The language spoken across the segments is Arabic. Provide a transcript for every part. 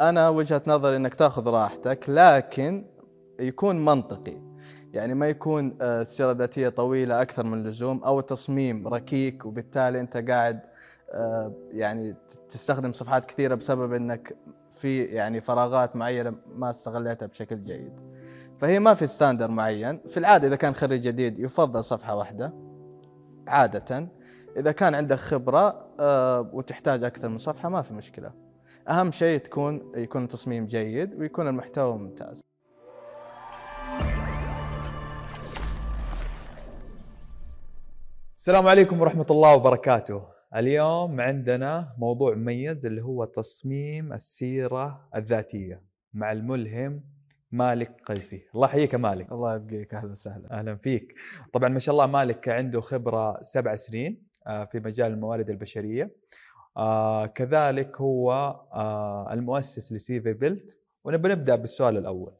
أنا وجهة نظري إنك تأخذ راحتك لكن يكون منطقي يعني ما يكون آه، السيره الذاتية طويلة أكثر من اللزوم أو تصميم ركيك وبالتالي أنت قاعد آه، يعني تستخدم صفحات كثيرة بسبب إنك في يعني فراغات معينة ما استغليتها بشكل جيد. فهي ما في ستاندر معين، في العادة إذا كان خريج جديد يفضل صفحة واحدة عادة إذا كان عندك خبرة آه، وتحتاج أكثر من صفحة ما في مشكلة. أهم شيء تكون يكون التصميم جيد ويكون المحتوى ممتاز. السلام عليكم ورحمة الله وبركاته. اليوم عندنا موضوع مميز اللي هو تصميم السيرة الذاتية مع الملهم مالك قيسي. الله يحييك مالك. الله يبقيك. أهلا وسهلا. أهلا فيك. طبعا ما شاء الله مالك عنده خبرة سبع سنين آه، في مجال الموارد البشرية. آه كذلك هو آه المؤسس ل CV Build ونبي نبدأ بالسؤال الأول.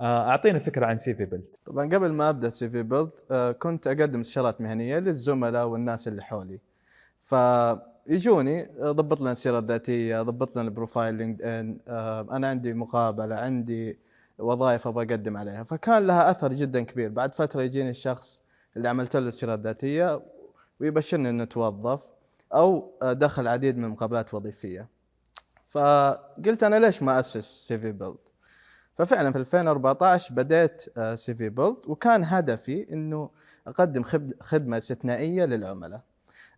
آه اعطينا فكرة عن CV Build طبعا قبل ما أبدأ CV Build آه كنت أقدم استشارات مهنية للزملاء والناس اللي حولي. فيجوني ضبط لنا السيرة الذاتية ضبط لنا ال profile LinkedIn آه أنا عندي مقابلة عندي وظائف أبغى أقدم عليها. فكان لها أثر جدا كبير. بعد فترة يجيني الشخص اللي عملت له السيرة الذاتية ويبشرني إنه توظف. أو دخل العديد من المقابلات الوظيفيه فقلت أنا ليش ما أسس CV Build ففعلا في 2014 بديت CV Build وكان هدفي إنه أقدم خدمة استثنائية للعملاء.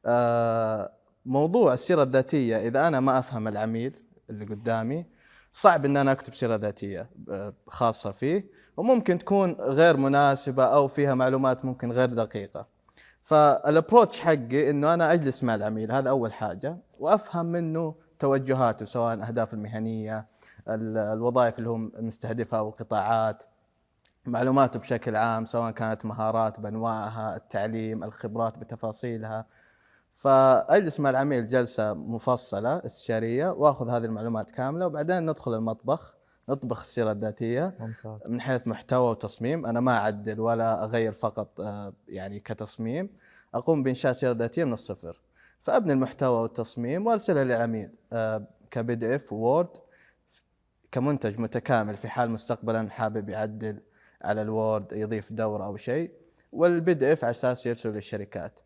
آه، موضوع السيرة الذاتية إذا أنا ما أفهم العميل اللي قدامي صعب إن أنا أكتب سيرة ذاتية آه، خاصة فيه وممكن تكون غير مناسبة أو فيها معلومات ممكن غير دقيقة. فالابروتش حقي إنه أنا أجلس مع العميل هذا أول حاجة. وأفهم منه توجهاته سواء الاهداف المهنية الوظائف اللي هو مستهدفها أو القطاعات. معلوماته بشكل عام سواء كانت مهارات بأنواعها التعليم الخبرات بتفاصيلها. فأجلس مع العميل جلسة مفصلة استشارية وأخذ هذه المعلومات كاملة وبعدين ندخل المطبخ. نطبخ السيرة الذاتية ممتاز. من حيث محتوى وتصميم. أنا ما أعدل ولا أغير فقط آه، يعني كتصميم. أقوم بإنشاء سيرة ذاتية من الصفر. فأبني المحتوى والتصميم وارسلها للعميل آه، ك PDF و Word كمنتج متكامل في حال مستقبلا حابب يعدل على ال Word يضيف دورة أو شيء. وال PDF على أساس يرسل للشركات.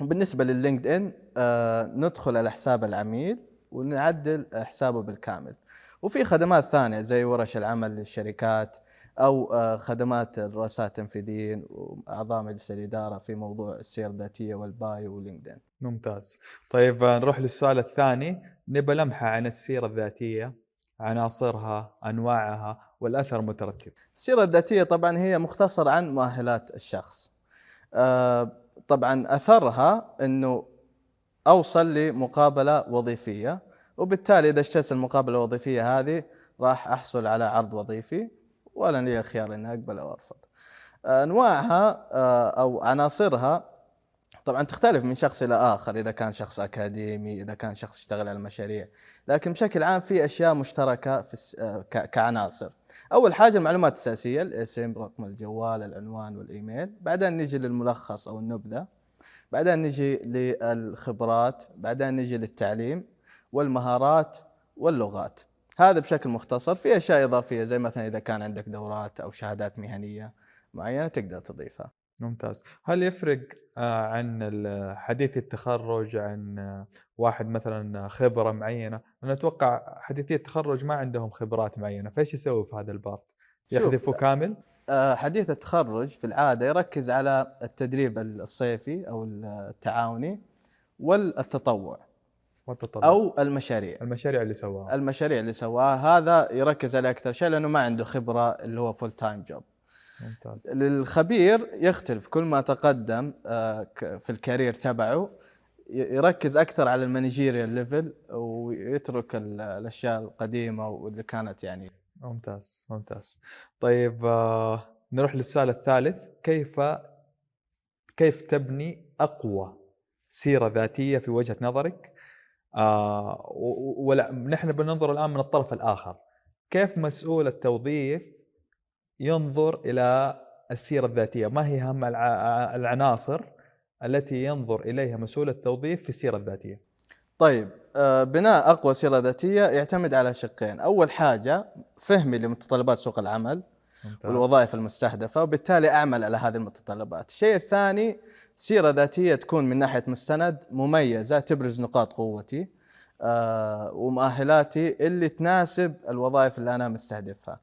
بالنسبة لل LinkedIn آه ندخل على حساب العميل ونعدل حسابه بالكامل. وفي خدمات ثانية زي ورش العمل للشركات أو آه، خدمات الرؤساء التنفيذيين وأعضاء مجلس الإدارة في موضوع السير الذاتية والبايو ولينكدين. ممتاز. طيب آه، نروح للسؤال الثاني نبى لمحة عن السيرة الذاتية عناصرها أنواعها والأثر المترتب. السيرة الذاتية طبعا هي مختصر عن مؤهلات الشخص. آه، طبعا أثرها إنه أوصل لمقابلة وظيفية وبالتالي إذا اجتزت المقابلة الوظيفية هذه راح أحصل على عرض وظيفي ولا لي الخيار إني أقبل أو أرفض. انواعها آه، أو عناصرها طبعا تختلف من شخص إلى آخر إذا كان شخص أكاديمي إذا كان شخص يشتغل على مشاريع لكن بشكل عام في أشياء مشتركة في آه، كعناصر. أول حاجة المعلومات الأساسية الاسم رقم الجوال العنوان والإيميل. بعدين نجي للملخص أو النبذة. بعدين نجي للخبرات. بعدين نجي للتعليم. والمهارات واللغات. هذا بشكل مختصر في أشياء إضافية زي مثلا إذا كان عندك دورات أو شهادات مهنية معينة تقدر تضيفها. ممتاز. هل يفرق آه، عن حديث التخرج عن آه، واحد مثلا خبرة معينة؟ أنا أتوقع حديثي التخرج ما عندهم خبرات معينة فإيش يسوي في هذا البارت؟ يحذفه كامل؟ آه، حديث التخرج في العادة يركز على التدريب الصيفي أو التعاوني والتطوع. والتطبيق. أو المشاريع. المشاريع اللي سواها. المشاريع اللي سواها هذا يركز عليه أكثر شيء لأنه ما عنده خبرة اللي هو full time job للخبير يختلف. كل ما تقدم آه، في ال career تبعه يركز أكثر على ال managerial level ويترك الأشياء القديمة واللي كانت يعني. ممتاز ممتاز. طيب آه، نروح للسؤال الثالث. كيف كيف تبني أقوى سيرة ذاتية في وجهة نظرك؟ آه ونحن بننظر الآن من الطرف الآخر كيف مسؤول التوظيف ينظر إلى السيرة الذاتية ما هي أهم العناصر التي ينظر إليها مسؤول التوظيف في السيرة الذاتية طيب آه، بناء أقوى سيرة ذاتية يعتمد على شقين، أول حاجة فهمي لمتطلبات سوق العمل ممتاز. والوظائف المستهدفة وبالتالي أعمل على هذه المتطلبات. الشيء الثاني سيرة ذاتية تكون من ناحية مستند مميزة تبرز نقاط قوتي آه، ومؤهلاتي اللي تناسب الوظائف اللي أنا مستهدفها.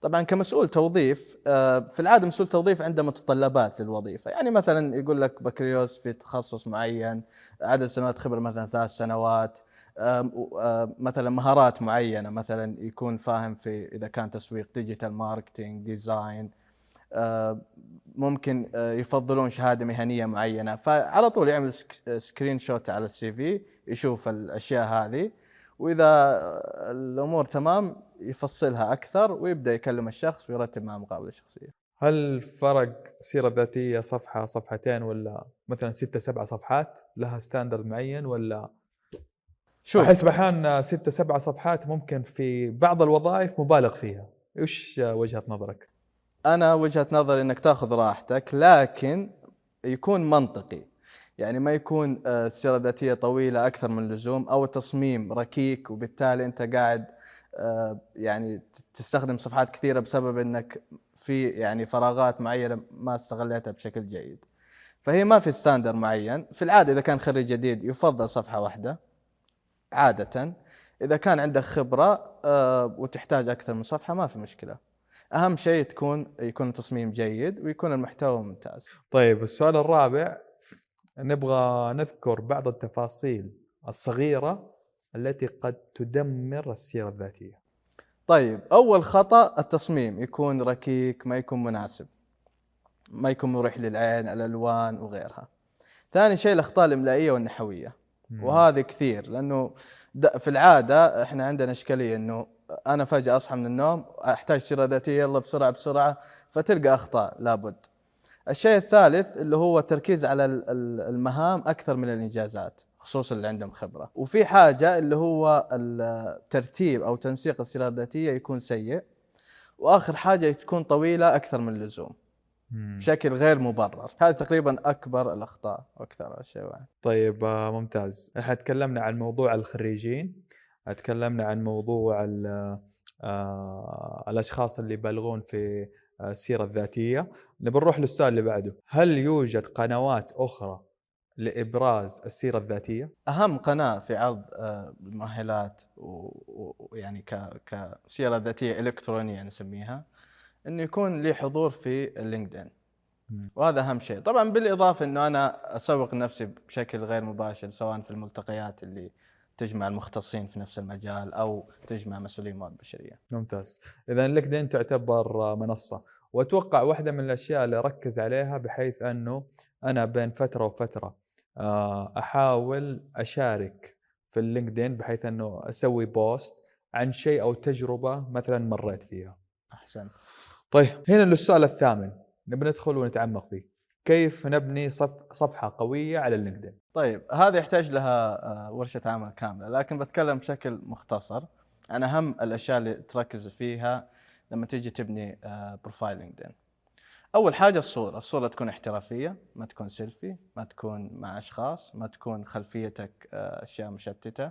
طبعا كمسؤول توظيف آه، في العادة مسؤول توظيف عنده متطلبات للوظيفة، يعني مثلا يقول لك بكالوريوس في تخصص معين، عدد سنوات خبرة مثلا ثلاث سنوات، آم، مثلا مهارات معينة مثلا يكون فاهم في إذا كان تسويق digital marketing design آه، ممكن آه، يفضلون شهادة مهنية معينة. فعلى طول يعمل سك- screenshot على ال CV يشوف الأشياء هذه. وإذا الأمور تمام يفصلها أكثر ويبدأ يكلم الشخص ويرتب معه مقابلة شخصية. هل فرق سيرة ذاتية صفحة صفحتين ولا مثلا ستة سبعة صفحات؟ لها standard معين ولا؟ شوف. أحس بحان ستة سبعة صفحات ممكن في بعض الوظائف مبالغ فيها. وش وجهة نظرك؟ أنا وجهة نظري إنك تأخذ راحتك لكن يكون منطقي يعني ما يكون آه، السيره الذاتية طويلة أكثر من اللزوم أو التصميم ركيك وبالتالي أنت قاعد آه، يعني تستخدم صفحات كثيرة بسبب إنك في يعني فراغات معينة ما استغلتها بشكل جيد. فهي ما في ستاندر معين، في العادة إذا كان خريج جديد يفضل صفحة واحدة عادة إذا كان عندك خبرة آه، وتحتاج أكثر من صفحة ما في مشكلة. أهم شيء تكون يكون التصميم جيد ويكون المحتوى ممتاز. طيب السؤال الرابع نبغى نذكر بعض التفاصيل الصغيرة التي قد تدمر السيرة الذاتية. طيب أول خطأ التصميم يكون ركيك ما يكون مناسب. ما يكون مريح للعين الألوان وغيرها. ثاني شيء الأخطاء الإملائية والنحوية. وهذه كثير لأنه في العادة إحنا عندنا إشكالية إنه أنا فجأة أصحى من النوم أحتاج سيره ذاتيه يلا بسرعة بسرعة فتلقى أخطاء لابد. الشيء الثالث اللي هو التركيز على ال- ال- المهام أكثر من الإنجازات خصوصا اللي عندهم خبرة. وفي حاجة اللي هو الترتيب أو تنسيق السيره الذاتيه يكون سيء وآخر حاجة تكون طويلة أكثر من اللزوم. بشكل غير مبرر. هذه تقريبا أكبر الأخطاء وأكثر الشيء. طيب آه، ممتاز. إحنا تكلمنا عن موضوع الخريجين. تكلمنا عن موضوع آه، الأشخاص اللي يبالغون في آه، السيرة الذاتية. نبي نروح للسؤال اللي بعده. هل يوجد قنوات أخرى لإبراز السيرة الذاتية؟ أهم قناة في عرض آه، المؤهلات ويعني كسيرة ذاتية إلكترونية نسميها إنه يكون لي حضور في مم. وهذا أهم شيء. طبعا بالإضافة إنه أنا أسوق نفسي بشكل غير مباشر سواء في الملتقيات اللي تجمع المختصين في نفس المجال أو تجمع مسؤولين موارد بشرية. ممتاز. اذا لينكدين تعتبر منصة. وأتوقع واحدة من الأشياء اللي أركز عليها بحيث أنه أنا بين فترة وفترة آه، أحاول أشارك في ال LinkedIn بحيث أنه أسوي post عن شيء أو تجربة مثلا مريت فيها. أحسن. طيب هنا للسؤال الثامن. نبي ندخل ونتعمق فيه. كيف نبني صف صفحة قوية على ال LinkedIn؟ طيب هذا يحتاج لها آه، ورشة عمل كاملة لكن بتكلم بشكل مختصر. عن أهم الأشياء اللي تركز فيها لما تيجي تبني آه، profile LinkedIn أول حاجة الصورة الصورة تكون احترافية ما تكون سيلفي ما تكون مع أشخاص ما تكون خلفيتك آه، أشياء مشتتة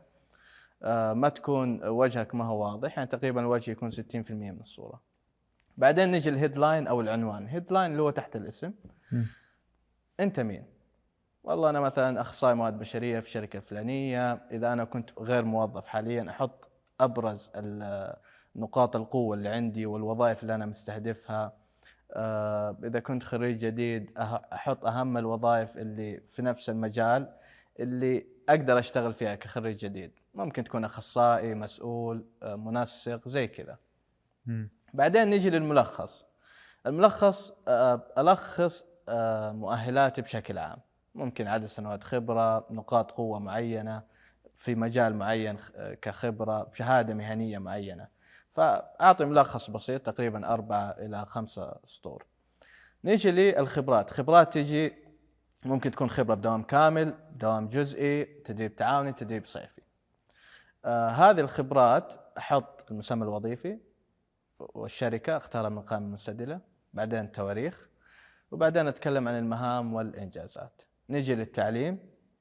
آه، ما تكون وجهك ما هو واضح يعني تقريبا الوجه يكون 60% من الصورة. بعدين نجي ال headline أو العنوان. headline اللي هو تحت الاسم. أنت مين؟ والله أنا مثلا أخصائي موارد بشرية في الشركة الفلانية. إذا أنا كنت غير موظف حاليا أحط أبرز نقاط القوة اللي عندي والوظائف اللي أنا مستهدفها. آه، إذا كنت خريج جديد أه- أحط أهم الوظائف اللي في نفس المجال اللي أقدر أشتغل فيها كخريج جديد. ممكن تكون أخصائي مسؤول آه، منسق زي كذا. بعدين نجي للملخص. الملخص ألخص مؤهلاتي بشكل عام. ممكن عدد سنوات خبرة نقاط قوة معينة في مجال معين آه، كخبرة بشهاده مهنية معينة. فأعطي ملخص بسيط تقريبا أربعة إلى خمسة سطور. نيجي للخبرات. خبرات تجي ممكن تكون خبرة بدوام كامل دوام جزئي تدريب تعاوني تدريب صيفي. آه هذه الخبرات أحط المسمى الوظيفي والشركة اختارها من القائمة المنسدله بعدين التواريخ وبعدين أتكلم عن المهام والإنجازات. نجي للتعليم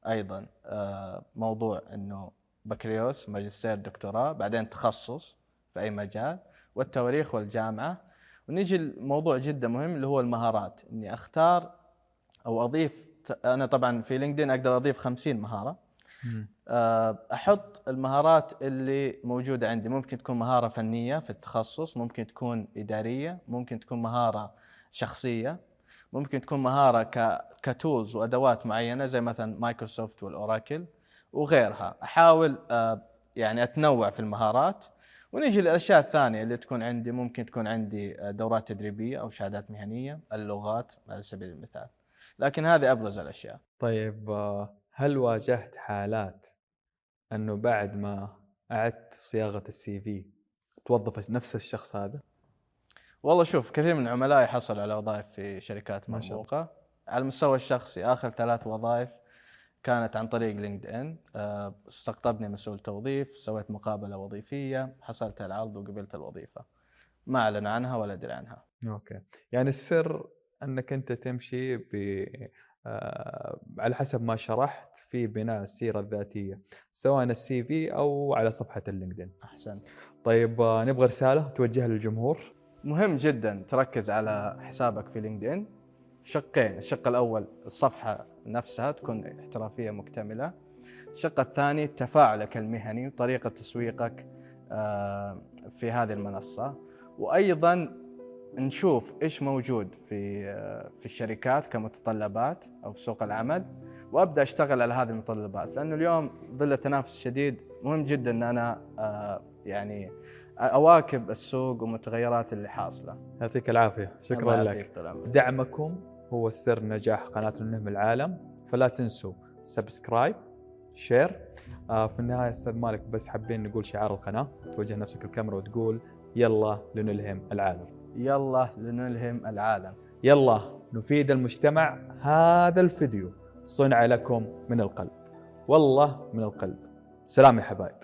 أيضا آه، موضوع إنه بكالوريوس ماجستير دكتوراه بعدين تخصص في أي مجال والتواريخ والجامعة. ونيجي الموضوع جدا مهم اللي هو المهارات. إني أختار أو أضيف أنا طبعا في LinkedIn أقدر أضيف 50 مهارة. آه، أحط المهارات اللي موجودة عندي. ممكن تكون مهارة فنية في التخصص ممكن تكون إدارية ممكن تكون مهارة شخصية. ممكن تكون مهارة ك tools وأدوات معينة زي مثلا Microsoft وال Oracle وغيرها. أحاول آه، يعني أتنوع في المهارات. ونيجي للأشياء الثانية اللي تكون عندي ممكن تكون عندي آه، دورات تدريبية أو شهادات مهنية اللغات على سبيل المثال. لكن هذه أبرز الأشياء. طيب آه، هل واجهت حالات أنه بعد ما أعدت صياغة السي في توظف نفس الشخص هذا؟ والله شوف كثير من عملائي حصلوا على وظائف في شركات. مرموقه على المستوى الشخصي آخر ثلاث وظائف كانت عن طريق LinkedIn آه، استقطبني مسؤول توظيف سويت مقابلة وظيفية حصلت على العرض وقبلت الوظيفة. ما أعلن عنها ولا أدري عنها. okay. يعني السر أنك أنت تمشي ب آه، على حسب ما شرحت في بناء السيرة الذاتية سواء ال CV أو على صفحة ال LinkedIn. أحسنت. طيب آه، نبغى رسالة توجهها للجمهور؟ مهم جدا تركز على حسابك في LinkedIn شقين الشق الأول الصفحة نفسها تكون احترافية مكتملة. الشق الثاني تفاعلك المهني وطريقة تسويقك آه، في هذه المنصة. وأيضا نشوف إيش موجود في آه، في الشركات كمتطلبات أو في سوق العمل. وأبدأ أشتغل على هذه المتطلبات لأنه اليوم ظل التنافس الشديد مهم جدا إن أنا آه، يعني اواكب السوق والمتغيرات اللي حاصله يعطيك العافيه شكرا لك. دعمكم هو سر نجاح قناه لنلهم العالم فلا تنسوا subscribe share آه في النهايه أستاذ مالك بس حابين نقول شعار القناه توجه نفسك الكاميرا وتقول يلا لنلهم العالم يلا لنلهم العالم يلا نفيد المجتمع هذا الفيديو صنع لكم من القلب والله من القلب سلام يا حبايب